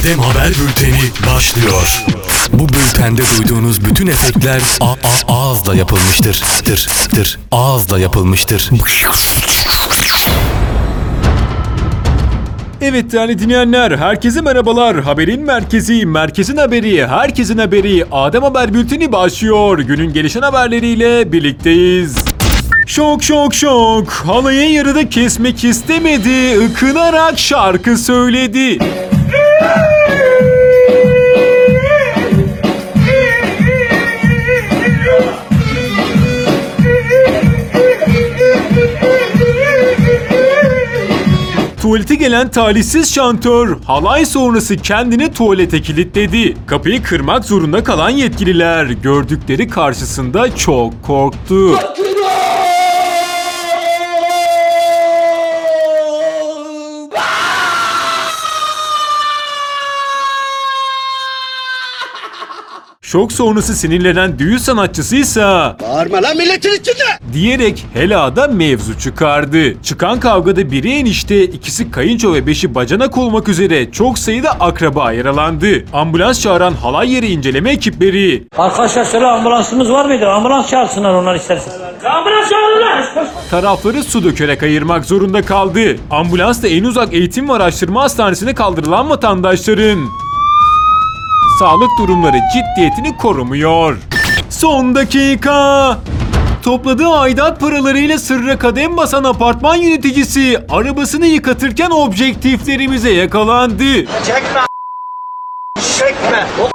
Adem Haber Bülteni başlıyor. Bu bültende duyduğunuz bütün efektler a- a- ağızla yapılmıştır. Tır, tır, ağızla yapılmıştır. Evet değerli dinleyenler, herkese merhabalar. Haberin merkezi, merkezin haberi, herkesin haberi. Adem Haber Bülteni başlıyor. Günün gelişen haberleriyle birlikteyiz. Şok şok şok. Halayı yarıda kesmek istemedi. Ikınarak şarkı söyledi. Tuvalete gelen talihsiz şantör halay sonrası kendini tuvalete kilitledi. Kapıyı kırmak zorunda kalan yetkililer gördükleri karşısında çok korktu. Şok sonrası sinirlenen düğün sanatçısıysa Bağırma lan milletin içinde. diyerek helada mevzu çıkardı. Çıkan kavgada biri enişte, ikisi kayınço ve beşi bacanak olmak üzere çok sayıda akraba yaralandı. Ambulans çağıran halay yeri inceleme ekipleri Arkadaşlar söyle ambulansımız var mıydı? Ambulans çağırsınlar onlar istersen. Ambulans çağırırlar. tarafları su dökerek ayırmak zorunda kaldı. Ambulans da en uzak eğitim ve araştırma hastanesine kaldırılan vatandaşların sağlık durumları ciddiyetini korumuyor. Son dakika. Topladığı aidat paralarıyla sırra kadem basan apartman yöneticisi arabasını yıkatırken objektiflerimize yakalandı. Çekme. Çekme. O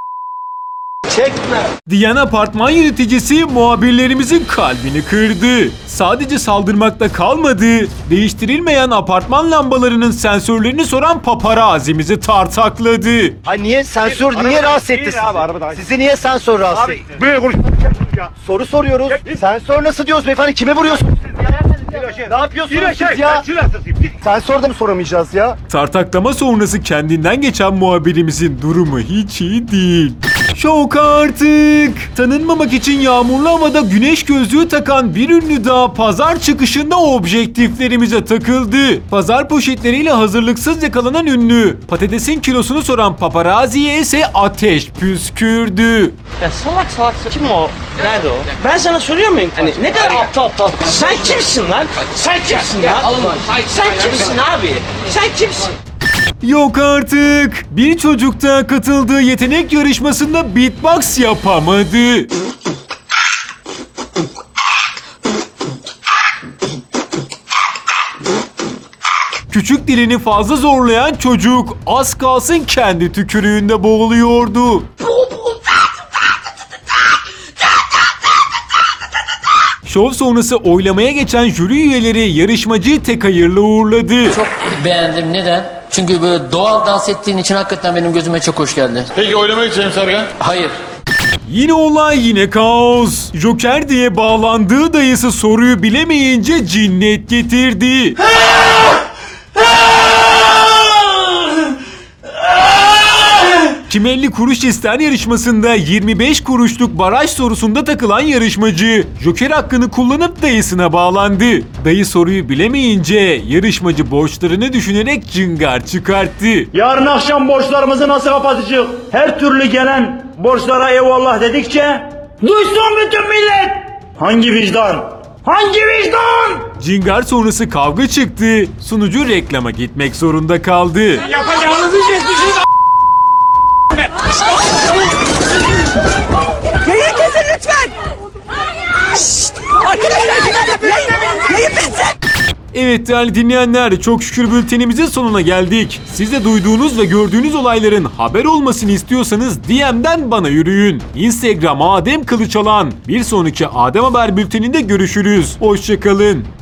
Çekme. Diyen apartman yöneticisi muhabirlerimizin kalbini kırdı. Sadece saldırmakta kalmadı, değiştirilmeyen apartman lambalarının sensörlerini soran paparazimizi tartakladı. Ay niye sensör niye rahatsız etti sizi? Sizi niye sensör rahatsız etti? Böyle konuş. Soru soruyoruz. Sensör nasıl diyoruz beyefendi? Kime vuruyorsunuz? Ne yapıyorsunuz siz ya? Sensör de mi soramayacağız ya? Tartaklama sonrası kendinden geçen muhabirimizin durumu hiç iyi değil. Şok artık. Tanınmamak için yağmurlu havada güneş gözlüğü takan bir ünlü daha pazar çıkışında objektiflerimize takıldı. Pazar poşetleriyle hazırlıksız yakalanan ünlü. Patatesin kilosunu soran paparaziye ise ateş püskürdü. Ya salak salak kim o? Nerede o? Ben sana soruyor muyum? Hani ne kadar aptal aptal. Sen kimsin lan? Sen kimsin lan? Sen kimsin abi? Sen kimsin? Yok artık. Bir çocukta katıldığı yetenek yarışmasında beatbox yapamadı. Küçük dilini fazla zorlayan çocuk az kalsın kendi tükürüğünde boğuluyordu. Şov sonrası oylamaya geçen jüri üyeleri yarışmacıyı tek hayırlı uğurladı. Çok beğendim. Neden? Çünkü böyle doğal dans ettiğin için hakikaten benim gözüme çok hoş geldi. Peki oylamak için Sergen. Hayır. Yine olay yine kaos. Joker diye bağlandığı dayısı soruyu bilemeyince cinnet getirdi. Kim 50 kuruş ister yarışmasında 25 kuruşluk baraj sorusunda takılan yarışmacı Joker hakkını kullanıp dayısına bağlandı. Dayı soruyu bilemeyince yarışmacı borçlarını düşünerek cıngar çıkarttı. Yarın akşam borçlarımızı nasıl kapatacağız? Her türlü gelen borçlara eyvallah dedikçe duysun bütün millet. Hangi vicdan? Hangi vicdan? Cingar sonrası kavga çıktı. Sunucu reklama gitmek zorunda kaldı. Yapacağınızı düşünün. Yayın Evet değerli dinleyenler çok şükür bültenimizin sonuna geldik. Siz de duyduğunuz ve gördüğünüz olayların haber olmasını istiyorsanız DM'den bana yürüyün. Instagram Adem Kılıçalan. Bir sonraki Adem Haber bülteninde görüşürüz. Hoşçakalın.